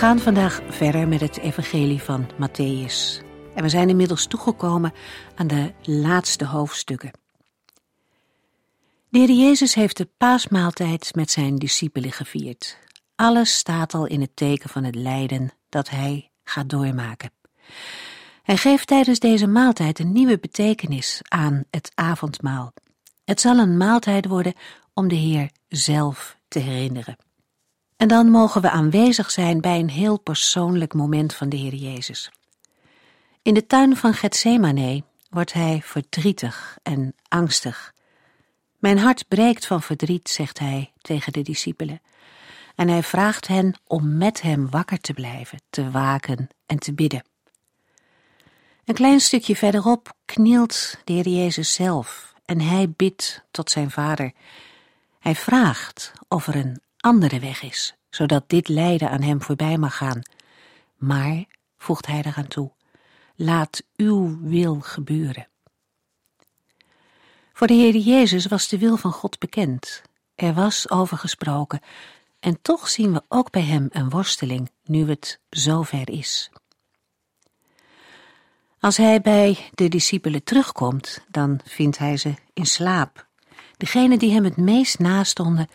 Gaan vandaag verder met het evangelie van Matthäus. En we zijn inmiddels toegekomen aan de laatste hoofdstukken. De Heer Jezus heeft de paasmaaltijd met zijn discipelen gevierd. Alles staat al in het teken van het lijden dat hij gaat doormaken. Hij geeft tijdens deze maaltijd een nieuwe betekenis aan het avondmaal. Het zal een maaltijd worden om de Heer zelf te herinneren. En dan mogen we aanwezig zijn bij een heel persoonlijk moment van de Heer Jezus. In de tuin van Gethsemane wordt hij verdrietig en angstig. Mijn hart breekt van verdriet, zegt hij tegen de discipelen. En hij vraagt hen om met hem wakker te blijven, te waken en te bidden. Een klein stukje verderop knielt de Heer Jezus zelf en hij bidt tot zijn vader. Hij vraagt of er een andere weg is, zodat dit lijden aan hem voorbij mag gaan. Maar, voegt hij eraan toe, laat uw wil gebeuren. Voor de Heer Jezus was de wil van God bekend. Er was over gesproken, en toch zien we ook bij hem een worsteling, nu het zover is. Als hij bij de discipelen terugkomt, dan vindt hij ze in slaap. Degenen die hem het meest nastonden,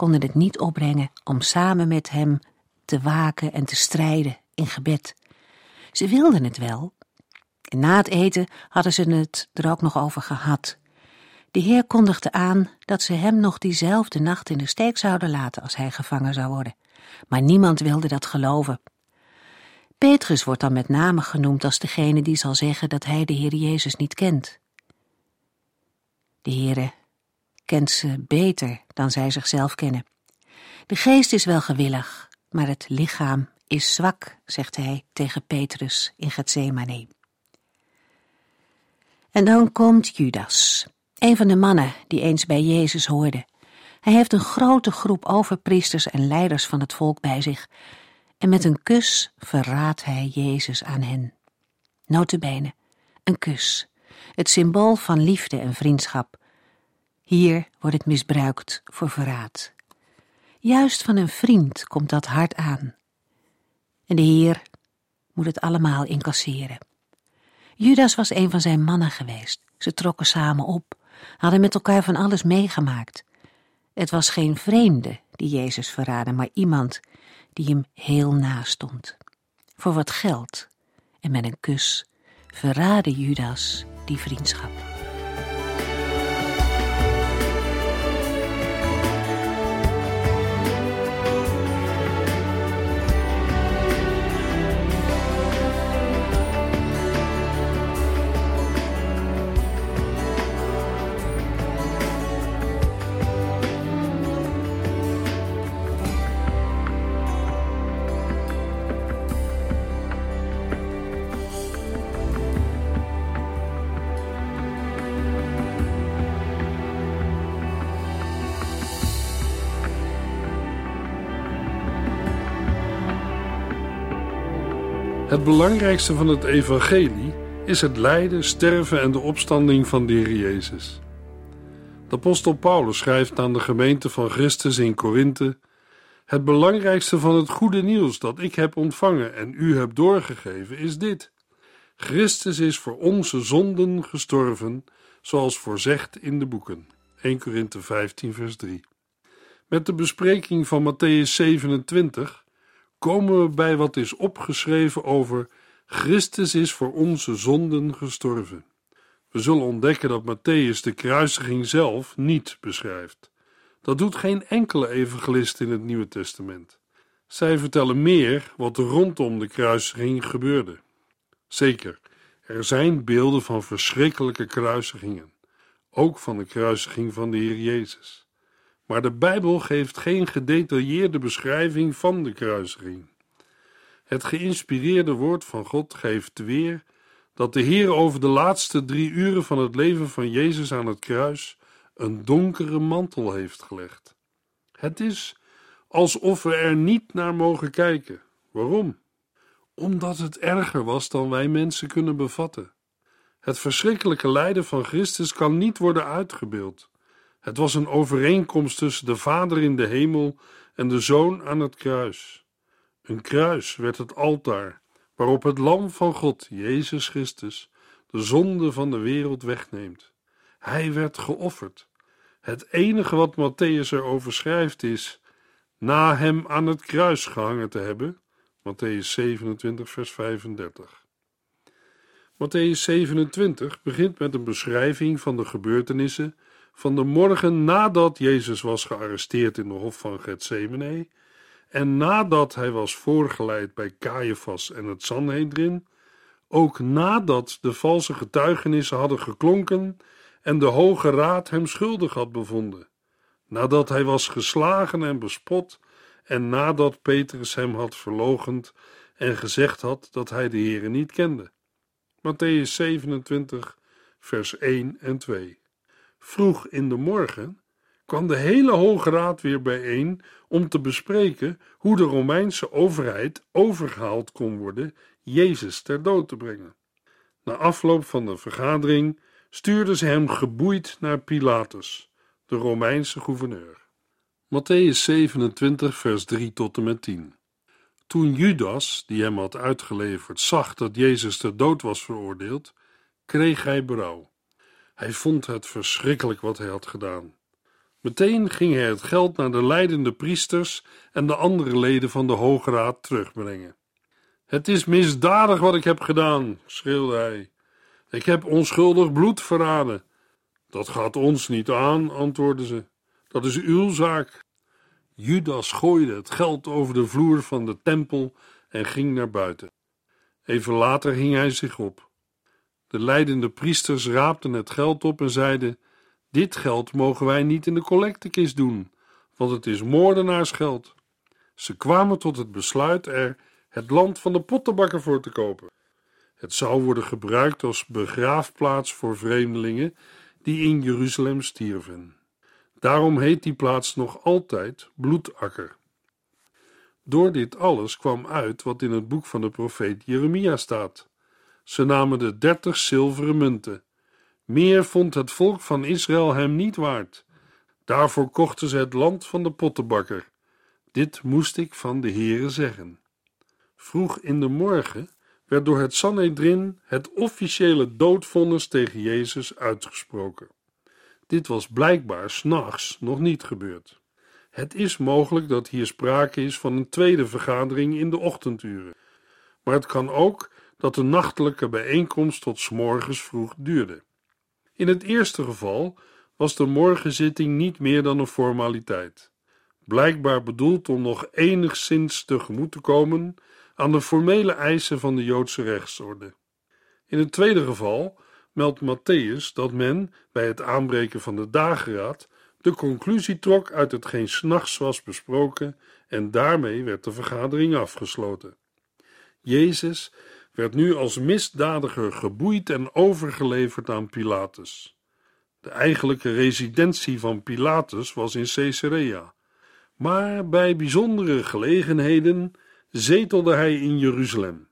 konden het niet opbrengen om samen met hem te waken en te strijden in gebed. Ze wilden het wel. En na het eten hadden ze het er ook nog over gehad. De Heer kondigde aan dat ze hem nog diezelfde nacht in de steek zouden laten als hij gevangen zou worden. Maar niemand wilde dat geloven. Petrus wordt dan met name genoemd als degene die zal zeggen dat hij de Heer Jezus niet kent. De Heere kent ze beter dan zij zichzelf kennen. De geest is wel gewillig, maar het lichaam is zwak, zegt hij tegen Petrus in Gethsemane. En dan komt Judas, een van de mannen die eens bij Jezus hoorde. Hij heeft een grote groep overpriesters en leiders van het volk bij zich, en met een kus verraadt hij Jezus aan hen. Notabene, een kus, het symbool van liefde en vriendschap, hier wordt het misbruikt voor verraad. Juist van een vriend komt dat hard aan. En de Heer moet het allemaal incasseren. Judas was een van zijn mannen geweest. Ze trokken samen op, hadden met elkaar van alles meegemaakt. Het was geen vreemde die Jezus verraadde, maar iemand die hem heel nastond. Voor wat geld en met een kus verraadde Judas die vriendschap. Het belangrijkste van het evangelie is het lijden, sterven en de opstanding van de Jezus. De apostel Paulus schrijft aan de gemeente van Christus in Korinthe: Het belangrijkste van het goede nieuws dat ik heb ontvangen en u heb doorgegeven is dit: Christus is voor onze zonden gestorven, zoals voorzegd in de boeken. 1 Korinthe 15 vers 3. Met de bespreking van Matthäus 27 komen we bij wat is opgeschreven over Christus is voor onze zonden gestorven. We zullen ontdekken dat Matthäus de kruisiging zelf niet beschrijft. Dat doet geen enkele evangelist in het Nieuwe Testament. Zij vertellen meer wat er rondom de kruisiging gebeurde. Zeker, er zijn beelden van verschrikkelijke kruisigingen, ook van de kruisiging van de Heer Jezus maar de Bijbel geeft geen gedetailleerde beschrijving van de kruisiging. Het geïnspireerde woord van God geeft weer dat de Heer over de laatste drie uren van het leven van Jezus aan het kruis een donkere mantel heeft gelegd. Het is alsof we er niet naar mogen kijken. Waarom? Omdat het erger was dan wij mensen kunnen bevatten. Het verschrikkelijke lijden van Christus kan niet worden uitgebeeld. Het was een overeenkomst tussen de Vader in de hemel en de Zoon aan het kruis. Een kruis werd het altaar waarop het Lam van God, Jezus Christus, de zonde van de wereld wegneemt. Hij werd geofferd. Het enige wat Matthäus erover schrijft is: na hem aan het kruis gehangen te hebben. Matthäus 27, vers 35. Matthäus 27 begint met een beschrijving van de gebeurtenissen van de morgen nadat Jezus was gearresteerd in de hof van Gethsemane en nadat hij was voorgeleid bij Caiaphas en het Sanhedrin, ook nadat de valse getuigenissen hadden geklonken en de Hoge Raad hem schuldig had bevonden, nadat hij was geslagen en bespot en nadat Petrus hem had verlogend en gezegd had dat hij de Heere niet kende. Matthäus 27, vers 1 en 2. Vroeg in de morgen kwam de hele Hoge Raad weer bijeen om te bespreken hoe de Romeinse overheid overgehaald kon worden Jezus ter dood te brengen. Na afloop van de vergadering stuurden ze hem geboeid naar Pilatus, de Romeinse gouverneur. Matthäus 27, vers 3 tot en met 10. Toen Judas, die hem had uitgeleverd, zag dat Jezus ter dood was veroordeeld, kreeg hij berouw. Hij vond het verschrikkelijk wat hij had gedaan. Meteen ging hij het geld naar de leidende priesters en de andere leden van de Hoge Raad terugbrengen. Het is misdadig wat ik heb gedaan, schreeuwde hij. Ik heb onschuldig bloed verraden. Dat gaat ons niet aan, antwoordden ze. Dat is uw zaak. Judas gooide het geld over de vloer van de tempel en ging naar buiten. Even later hing hij zich op. De leidende priesters raapten het geld op en zeiden: Dit geld mogen wij niet in de collectekist doen, want het is moordenaarsgeld. Ze kwamen tot het besluit er het land van de pottenbakker voor te kopen. Het zou worden gebruikt als begraafplaats voor vreemdelingen die in Jeruzalem stierven. Daarom heet die plaats nog altijd Bloedakker. Door dit alles kwam uit wat in het boek van de profeet Jeremia staat. Ze namen de dertig zilveren munten. Meer vond het volk van Israël hem niet waard. Daarvoor kochten ze het land van de pottenbakker. Dit moest ik van de Heere zeggen. Vroeg in de morgen werd door het Sanhedrin het officiële doodvonnis tegen Jezus uitgesproken. Dit was blijkbaar s'nachts nog niet gebeurd. Het is mogelijk dat hier sprake is van een tweede vergadering in de ochtenduren, maar het kan ook dat de nachtelijke bijeenkomst tot s morgens vroeg duurde. In het eerste geval was de morgenzitting niet meer dan een formaliteit, blijkbaar bedoeld om nog enigszins tegemoet te komen aan de formele eisen van de Joodse rechtsorde. In het tweede geval meldt Matthäus dat men bij het aanbreken van de dageraad de conclusie trok uit hetgeen s'nachts was besproken en daarmee werd de vergadering afgesloten. Jezus werd nu als misdadiger geboeid en overgeleverd aan Pilatus. De eigenlijke residentie van Pilatus was in Caesarea, maar bij bijzondere gelegenheden zetelde hij in Jeruzalem.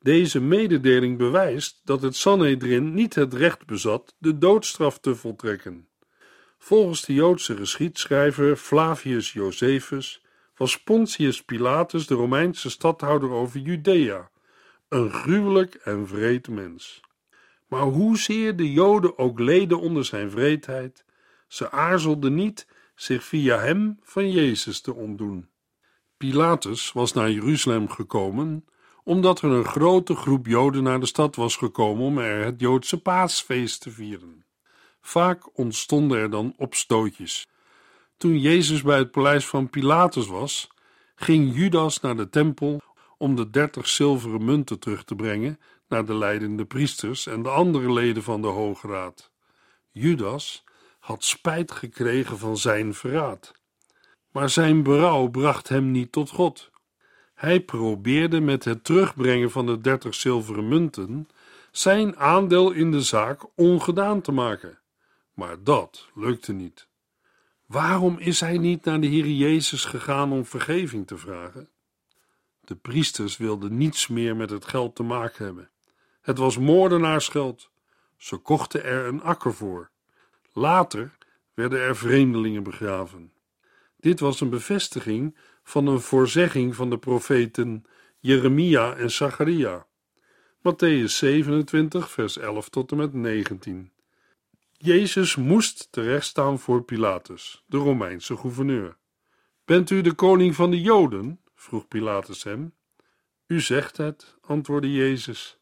Deze mededeling bewijst dat het Sanhedrin niet het recht bezat de doodstraf te voltrekken. Volgens de Joodse geschiedschrijver Flavius Josephus was Pontius Pilatus de Romeinse stadhouder over Judea, een gruwelijk en vreed mens. Maar hoezeer de Joden ook leden onder zijn vreedheid, ze aarzelden niet zich via hem van Jezus te ontdoen. Pilatus was naar Jeruzalem gekomen omdat er een grote groep Joden naar de stad was gekomen om er het Joodse paasfeest te vieren. Vaak ontstonden er dan opstootjes. Toen Jezus bij het paleis van Pilatus was, ging Judas naar de tempel om de dertig zilveren munten terug te brengen naar de leidende priesters en de andere leden van de Hoge Raad. Judas had spijt gekregen van zijn verraad. Maar zijn berouw bracht hem niet tot God. Hij probeerde met het terugbrengen van de dertig zilveren munten zijn aandeel in de zaak ongedaan te maken. Maar dat lukte niet. Waarom is hij niet naar de Heer Jezus gegaan om vergeving te vragen? De priesters wilden niets meer met het geld te maken hebben. Het was moordenaarsgeld. Ze kochten er een akker voor. Later werden er vreemdelingen begraven. Dit was een bevestiging van een voorzegging van de profeten Jeremia en Zacharia. Matthäus 27, vers 11 tot en met 19. Jezus moest terechtstaan voor Pilatus, de Romeinse gouverneur. Bent u de koning van de Joden? Vroeg Pilatus hem. U zegt het, antwoordde Jezus.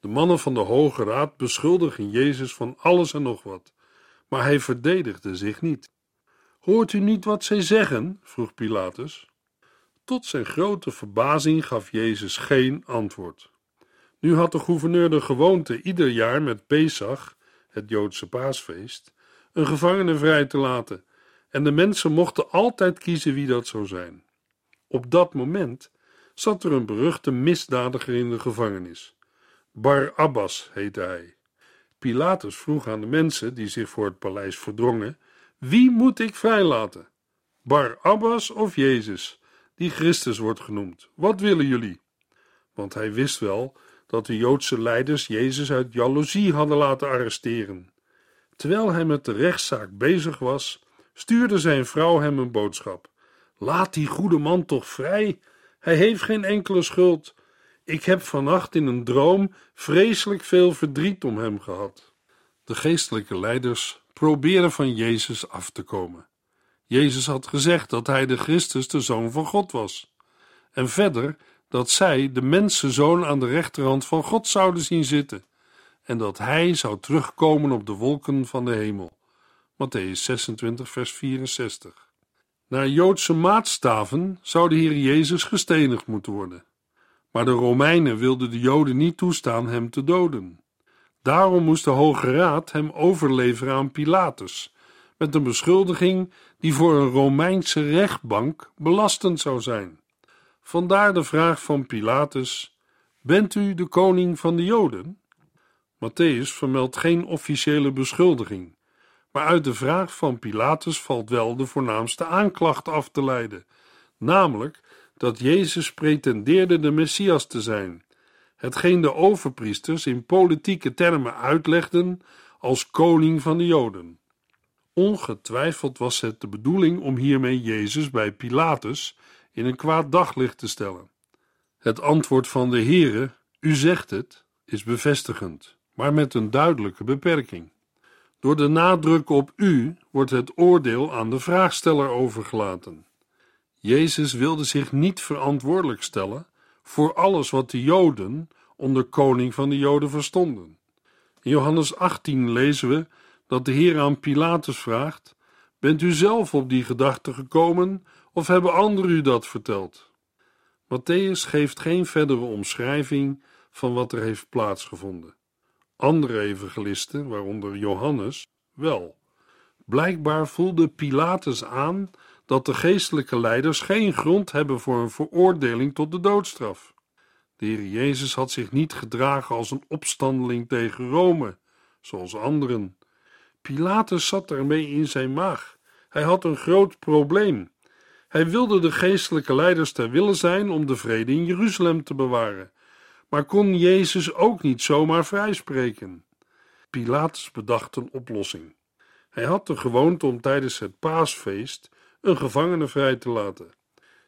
De mannen van de Hoge Raad beschuldigen Jezus van alles en nog wat, maar hij verdedigde zich niet. Hoort u niet wat zij zeggen? vroeg Pilatus. Tot zijn grote verbazing gaf Jezus geen antwoord. Nu had de gouverneur de gewoonte ieder jaar met Pesach, het Joodse paasfeest, een gevangene vrij te laten, en de mensen mochten altijd kiezen wie dat zou zijn. Op dat moment zat er een beruchte misdadiger in de gevangenis. Bar Abbas heette hij. Pilatus vroeg aan de mensen die zich voor het paleis verdrongen: Wie moet ik vrijlaten? Bar Abbas of Jezus, die Christus wordt genoemd? Wat willen jullie? Want hij wist wel dat de Joodse leiders Jezus uit jaloezie hadden laten arresteren. Terwijl hij met de rechtszaak bezig was, stuurde zijn vrouw hem een boodschap: Laat die goede man toch vrij. Hij heeft geen enkele schuld. Ik heb vannacht in een droom vreselijk veel verdriet om hem gehad. De geestelijke leiders probeerden van Jezus af te komen. Jezus had gezegd dat hij de Christus, de Zoon van God was. En verder dat zij de mensenzoon aan de rechterhand van God zouden zien zitten en dat hij zou terugkomen op de wolken van de hemel. Matthäus 26, vers 64. Naar Joodse maatstaven zou de Heer Jezus gestenigd moeten worden. Maar de Romeinen wilden de Joden niet toestaan hem te doden. Daarom moest de Hoge Raad hem overleveren aan Pilatus, met een beschuldiging die voor een Romeinse rechtbank belastend zou zijn. Vandaar de vraag van Pilatus: Bent u de koning van de Joden? Matthäus vermeldt geen officiële beschuldiging, maar uit de vraag van Pilatus valt wel de voornaamste aanklacht af te leiden, namelijk dat Jezus pretendeerde de Messias te zijn, hetgeen de overpriesters in politieke termen uitlegden als koning van de Joden. Ongetwijfeld was het de bedoeling om hiermee Jezus bij Pilatus in een kwaad daglicht te stellen. Het antwoord van de Heere, u zegt het, is bevestigend, maar met een duidelijke beperking. Door de nadruk op u wordt het oordeel aan de vraagsteller overgelaten. Jezus wilde zich niet verantwoordelijk stellen voor alles wat de Joden onder koning van de Joden verstonden. In Johannes 18 lezen we dat de Heer aan Pilatus vraagt: Bent u zelf op die gedachte gekomen of hebben anderen u dat verteld? Matthäus geeft geen verdere omschrijving van wat er heeft plaatsgevonden. Andere evangelisten, waaronder Johannes, wel. Blijkbaar voelde Pilatus aan dat de geestelijke leiders geen grond hebben voor een veroordeling tot de doodstraf. De Heer Jezus had zich niet gedragen als een opstandeling tegen Rome, zoals anderen. Pilatus zat ermee in zijn maag. Hij had een groot probleem. Hij wilde de geestelijke leiders ter wille zijn om de vrede in Jeruzalem te bewaren, maar kon Jezus ook niet zomaar vrijspreken. Pilatus bedacht een oplossing. Hij had de gewoonte om tijdens het paasfeest een gevangene vrij te laten.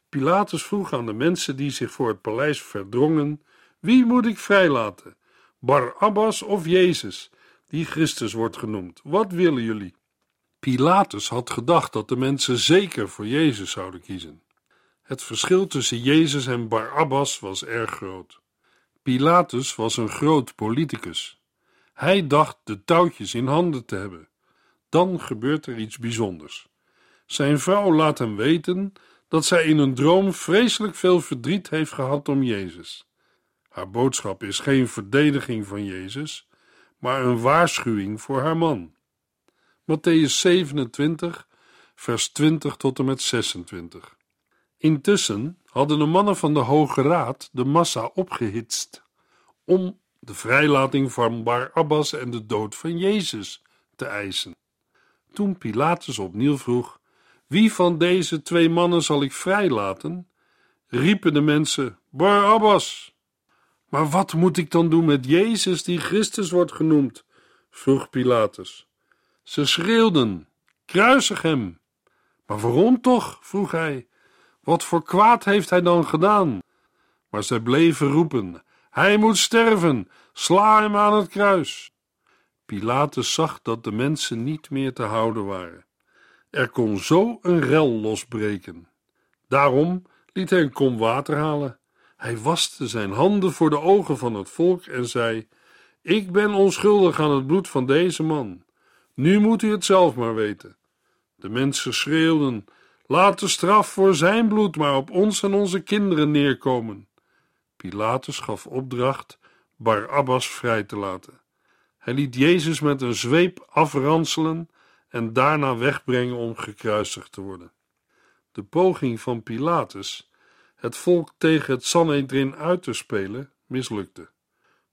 Pilatus vroeg aan de mensen die zich voor het paleis verdrongen: Wie moet ik vrijlaten? Barabbas of Jezus, die Christus wordt genoemd? Wat willen jullie? Pilatus had gedacht dat de mensen zeker voor Jezus zouden kiezen. Het verschil tussen Jezus en Barabbas was erg groot. Pilatus was een groot politicus. Hij dacht de touwtjes in handen te hebben. Dan gebeurt er iets bijzonders. Zijn vrouw laat hem weten dat zij in een droom vreselijk veel verdriet heeft gehad om Jezus. Haar boodschap is geen verdediging van Jezus, maar een waarschuwing voor haar man. Matthäus 27, vers 20 tot en met 26. Intussen hadden de mannen van de Hoge Raad de massa opgehitst om de vrijlating van Barabbas en de dood van Jezus te eisen. Toen Pilatus opnieuw vroeg: Wie van deze twee mannen zal ik vrijlaten? riepen de mensen: Barabbas. Maar wat moet ik dan doen met Jezus, die Christus wordt genoemd? vroeg Pilatus. Ze schreeuwden: Kruisig hem! Maar waarom toch? vroeg hij. Wat voor kwaad heeft hij dan gedaan? Maar zij bleven roepen: Hij moet sterven! Sla hem aan het kruis! Pilatus zag dat de mensen niet meer te houden waren. Er kon zo een rel losbreken. Daarom liet hij een kom water halen. Hij waste zijn handen voor de ogen van het volk en zei: Ik ben onschuldig aan het bloed van deze man. Nu moet u het zelf maar weten. De mensen schreeuwden: Laat de straf voor zijn bloed maar op ons en onze kinderen neerkomen. Pilatus gaf opdracht Barabbas vrij te laten. Hij liet Jezus met een zweep afranselen en daarna wegbrengen om gekruisigd te worden. De poging van Pilatus het volk tegen het Sanhedrin uit te spelen mislukte.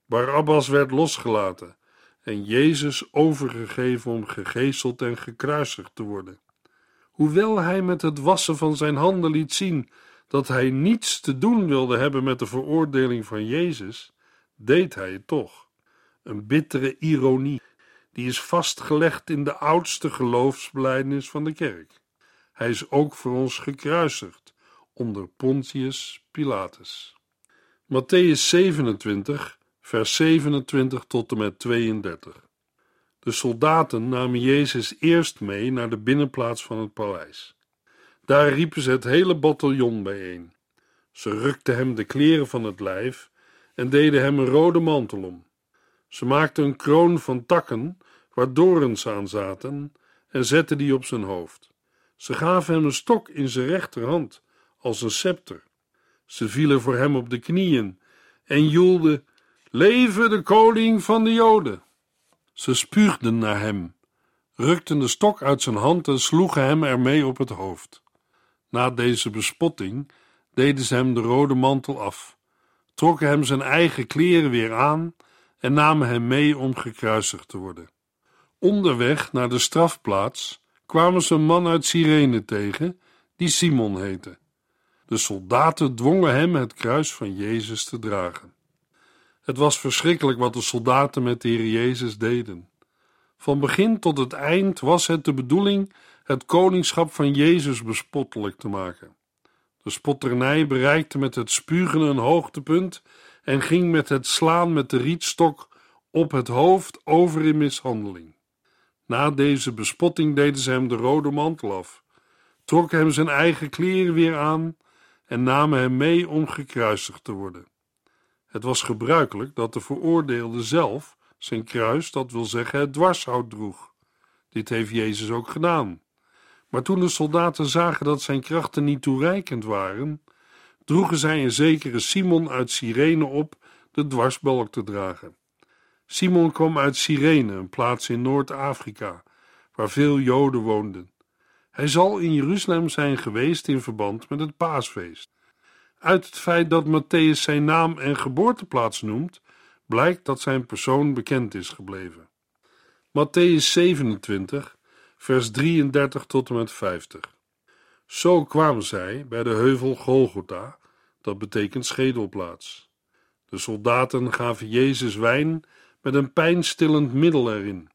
Barabbas werd losgelaten en Jezus overgegeven om gegezeld en gekruisigd te worden. Hoewel hij met het wassen van zijn handen liet zien dat hij niets te doen wilde hebben met de veroordeling van Jezus, deed hij het toch. Een bittere ironie, die is vastgelegd in de oudste geloofsbelijdenis van de kerk. Hij is ook voor ons gekruisigd onder Pontius Pilatus. Matthäus 27, vers 27 tot en met 32. De soldaten namen Jezus eerst mee naar de binnenplaats van het paleis. Daar riepen ze het hele bataljon bijeen. Ze rukten hem de kleren van het lijf en deden hem een rode mantel om. Ze maakten een kroon van takken waar dorens aan zaten en zetten die op zijn hoofd. Ze gaven hem een stok in zijn rechterhand als een scepter. Ze vielen voor hem op de knieën en joelden: Leven de koning van de Joden! Ze spuugden naar hem, rukten de stok uit zijn hand en sloegen hem ermee op het hoofd. Na deze bespotting deden ze hem de rode mantel af, trokken hem zijn eigen kleren weer aan en namen hem mee om gekruisigd te worden. Onderweg naar de strafplaats kwamen ze een man uit Cyrene tegen, die Simon heette. De soldaten dwongen hem het kruis van Jezus te dragen. Het was verschrikkelijk wat de soldaten met de Heer Jezus deden. Van begin tot het eind was het de bedoeling het koningschap van Jezus bespottelijk te maken. De spotternij bereikte met het spugen een hoogtepunt en ging met het slaan met de rietstok op het hoofd over in mishandeling. Na deze bespotting deden ze hem de rode mantel af, trokken hem zijn eigen kleren weer aan en namen hem mee om gekruisigd te worden. Het was gebruikelijk dat de veroordeelde zelf zijn kruis, dat wil zeggen het dwarshout, droeg. Dit heeft Jezus ook gedaan. Maar toen de soldaten zagen dat zijn krachten niet toereikend waren, droegen zij een zekere Simon uit Cyrene op de dwarsbalk te dragen. Simon kwam uit Cyrene, een plaats in Noord-Afrika, waar veel Joden woonden. Hij zal in Jeruzalem zijn geweest in verband met het paasfeest. Uit het feit dat Matthäus zijn naam en geboorteplaats noemt, blijkt dat zijn persoon bekend is gebleven. Matthäus 27, vers 33 tot en met 50. Zo kwamen zij bij de heuvel Golgotha, dat betekent schedelplaats. De soldaten gaven Jezus wijn met een pijnstillend middel erin.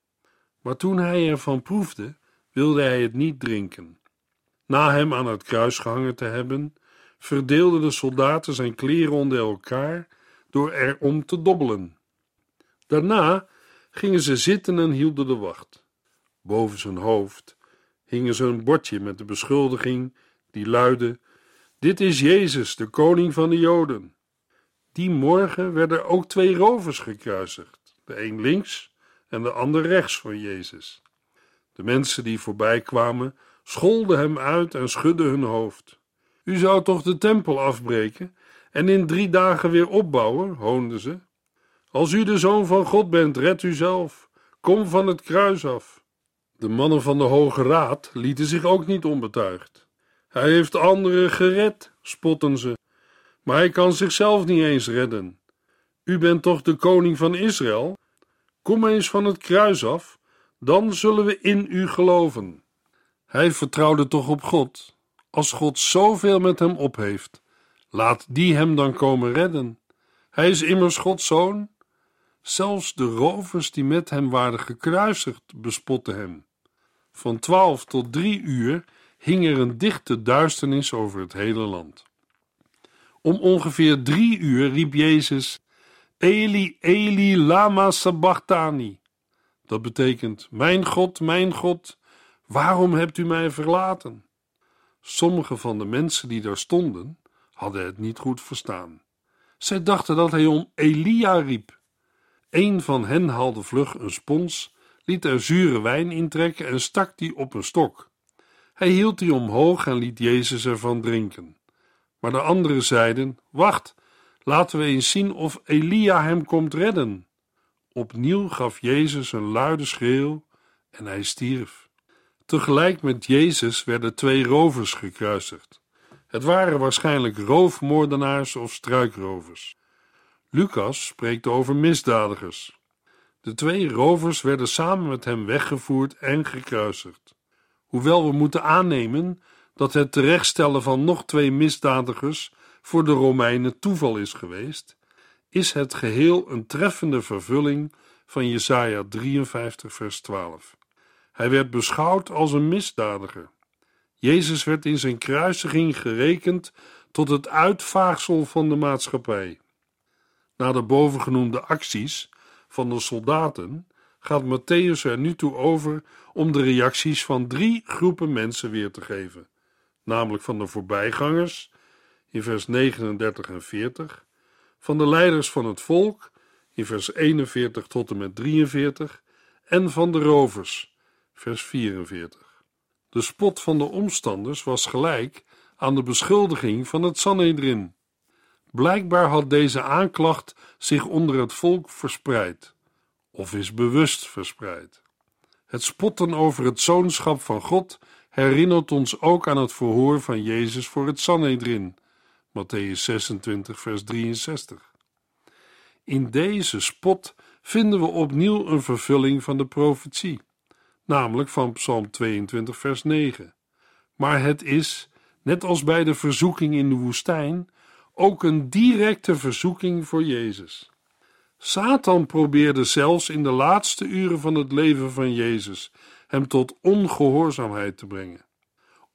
Maar toen hij ervan proefde, wilde hij het niet drinken. Na hem aan het kruis gehangen te hebben, verdeelden de soldaten zijn kleren onder elkaar door erom te dobbelen. Daarna gingen ze zitten en hielden de wacht. Boven zijn hoofd hingen ze een bordje met de beschuldiging die luidde: Dit is Jezus, de koning van de Joden. Die morgen werden ook twee rovers gekruisigd, de een links en de ander rechts van Jezus. De mensen die voorbij kwamen scholden hem uit en schudden hun hoofd. U zou toch de tempel afbreken en in drie dagen weer opbouwen, hoonden ze. Als u de zoon van God bent, red u zelf. Kom van het kruis af. De mannen van de Hoge Raad lieten zich ook niet onbetuigd. Hij heeft anderen gered, spotten ze, maar hij kan zichzelf niet eens redden. U bent toch de koning van Israël? Kom eens van het kruis af, dan zullen we in u geloven. Hij vertrouwde toch op God. Als God zoveel met hem op heeft, laat die hem dan komen redden. Hij is immers Gods zoon. Zelfs de rovers die met hem waren gekruisigd, bespotten hem. Van twaalf tot drie uur hing er een dichte duisternis over het hele land. Om ongeveer drie uur riep Jezus: Eli, Eli, lama sabachthani. Dat betekent: Mijn God, mijn God, waarom hebt u mij verlaten? Sommige van de mensen die daar stonden hadden het niet goed verstaan. Zij dachten dat hij om Elia riep. Een van hen haalde vlug een spons, liet er zure wijn intrekken en stak die op een stok. Hij hield die omhoog en liet Jezus ervan drinken. Maar de anderen zeiden: Wacht, laten we eens zien of Elia hem komt redden. Opnieuw gaf Jezus een luide schreeuw en hij stierf. Tegelijk met Jezus werden twee rovers gekruisigd. Het waren waarschijnlijk roofmoordenaars of struikrovers. Lucas spreekt over misdadigers. De twee rovers werden samen met hem weggevoerd en gekruisigd. Hoewel we moeten aannemen dat het terechtstellen van nog twee misdadigers voor de Romeinen toeval is geweest, is het geheel een treffende vervulling van Jesaja 53 vers 12. Hij werd beschouwd als een misdadiger. Jezus werd in zijn kruisiging gerekend tot het uitvaagsel van de maatschappij. Na de bovengenoemde acties van de soldaten gaat Matthäus er nu toe over om de reacties van drie groepen mensen weer te geven, namelijk van de voorbijgangers in vers 39 en 40, van de leiders van het volk in vers 41 tot en met 43 en van de rovers, vers 44. De spot van de omstanders was gelijk aan de beschuldiging van het Sanhedrin. Blijkbaar had deze aanklacht zich onder het volk verspreid, of is bewust verspreid. Het spotten over het zoonschap van God herinnert ons ook aan het verhoor van Jezus voor het Sanhedrin, Matthäus 26, vers 63. In deze spot vinden we opnieuw een vervulling van de profetie, namelijk van Psalm 22, vers 9. Maar het is, net als bij de verzoeking in de woestijn, ook een directe verzoeking voor Jezus. Satan probeerde zelfs in de laatste uren van het leven van Jezus hem tot ongehoorzaamheid te brengen.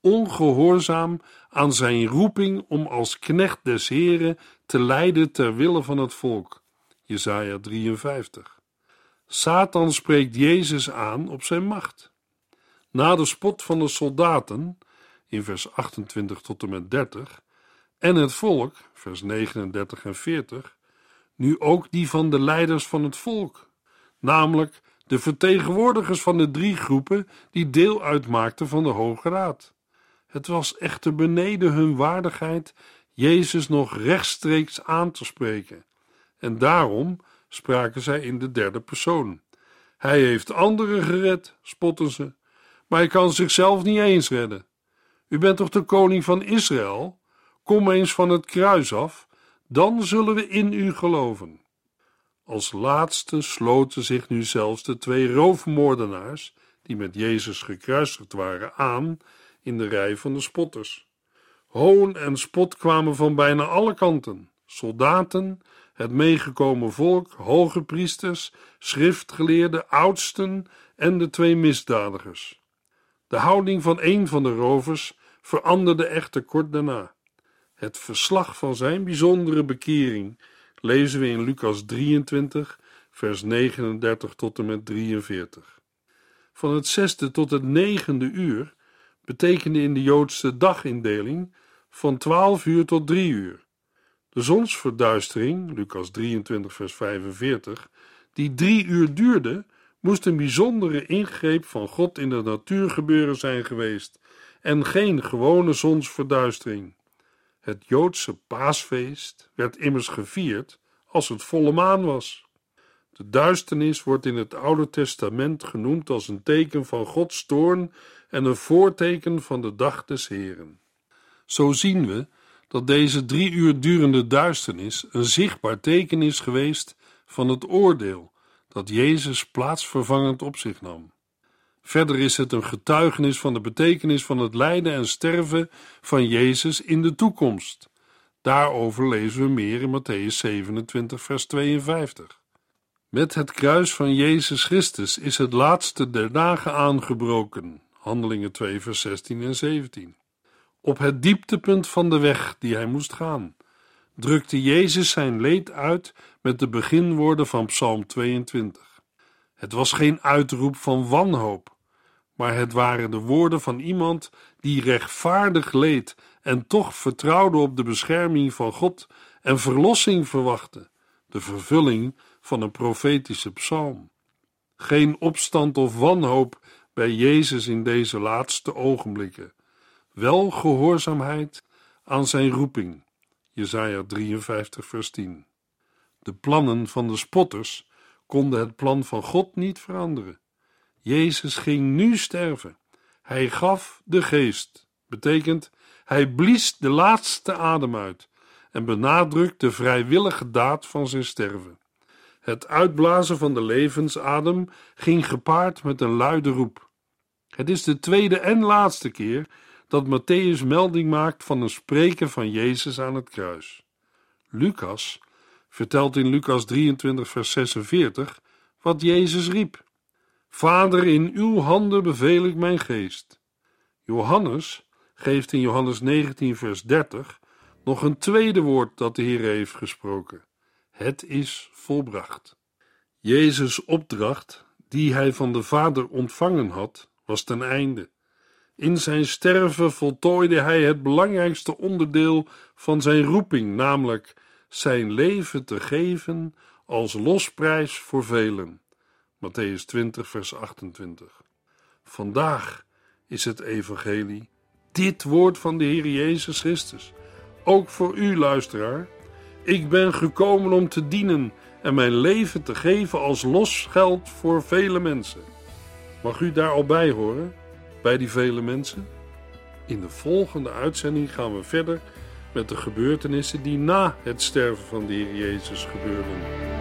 Ongehoorzaam aan zijn roeping om als knecht des Heren te lijden ter wille van het volk. Jesaja 53. Satan spreekt Jezus aan op zijn macht. Na de spot van de soldaten, in vers 28 tot en met 30, en het volk, vers 39 en 40, nu ook die van de leiders van het volk, namelijk de vertegenwoordigers van de drie groepen die deel uitmaakten van de Hoge Raad. Het was echter beneden hun waardigheid Jezus nog rechtstreeks aan te spreken, en daarom spraken zij in de derde persoon. Hij heeft anderen gered, spotten ze, maar hij kan zichzelf niet eens redden. U bent toch de koning van Israël? Kom eens van het kruis af, dan zullen we in u geloven. Als laatste sloten zich nu zelfs de twee roofmoordenaars, die met Jezus gekruisigd waren, aan in de rij van de spotters. Hoon en spot kwamen van bijna alle kanten: soldaten, het meegekomen volk, hoge priesters, schriftgeleerden, oudsten en de twee misdadigers. De houding van een van de rovers veranderde echter kort daarna. Het verslag van zijn bijzondere bekering lezen we in Lucas 23, vers 39 tot en met 43. Van het zesde tot het negende uur betekende in de Joodse dagindeling van 12 uur tot 3 uur. De zonsverduistering, Lucas 23, vers 45, die drie uur duurde, moest een bijzondere ingreep van God in de natuurgebeuren zijn geweest en geen gewone zonsverduistering. Het Joodse paasfeest werd immers gevierd als het volle maan was. De duisternis wordt in het Oude Testament genoemd als een teken van Gods toorn en een voorteken van de dag des Heren. Zo zien we dat deze drie uur durende duisternis een zichtbaar teken is geweest van het oordeel dat Jezus plaatsvervangend op zich nam. Verder is het een getuigenis van de betekenis van het lijden en sterven van Jezus in de toekomst. Daarover lezen we meer in Matthäus 27, vers 52. Met het kruis van Jezus Christus is het laatste der dagen aangebroken. Handelingen 2, vers 16 en 17. Op het dieptepunt van de weg die hij moest gaan, drukte Jezus zijn leed uit met de beginwoorden van Psalm 22. Het was geen uitroep van wanhoop, maar het waren de woorden van iemand die rechtvaardig leed en toch vertrouwde op de bescherming van God en verlossing verwachtte, de vervulling van een profetische psalm. Geen opstand of wanhoop bij Jezus in deze laatste ogenblikken, wel gehoorzaamheid aan zijn roeping. Jesaja 53 vers 10. De plannen van de spotters konden het plan van God niet veranderen. Jezus ging nu sterven. Hij gaf de geest, betekent hij blies de laatste adem uit en benadrukt de vrijwillige daad van zijn sterven. Het uitblazen van de levensadem ging gepaard met een luide roep. Het is de tweede en laatste keer dat Matthäus melding maakt van een spreken van Jezus aan het kruis. Lucas vertelt in Lucas 23, vers 46 wat Jezus riep: Vader, in uw handen beveel ik mijn geest. Johannes geeft in Johannes 19, vers 30 nog een tweede woord dat de Heer heeft gesproken: Het is volbracht. Jezus' opdracht, die hij van de Vader ontvangen had, was ten einde. In zijn sterven voltooide hij het belangrijkste onderdeel van zijn roeping, namelijk zijn leven te geven als losprijs voor velen. Matthäus 20, vers 28. Vandaag is het evangelie dit woord van de Heer Jezus Christus. Ook voor u, luisteraar. Ik ben gekomen om te dienen en mijn leven te geven als losgeld voor vele mensen. Mag u daar al bij horen? Bij die vele mensen? In de volgende uitzending gaan we verder met de gebeurtenissen die na het sterven van de Heer Jezus gebeurden.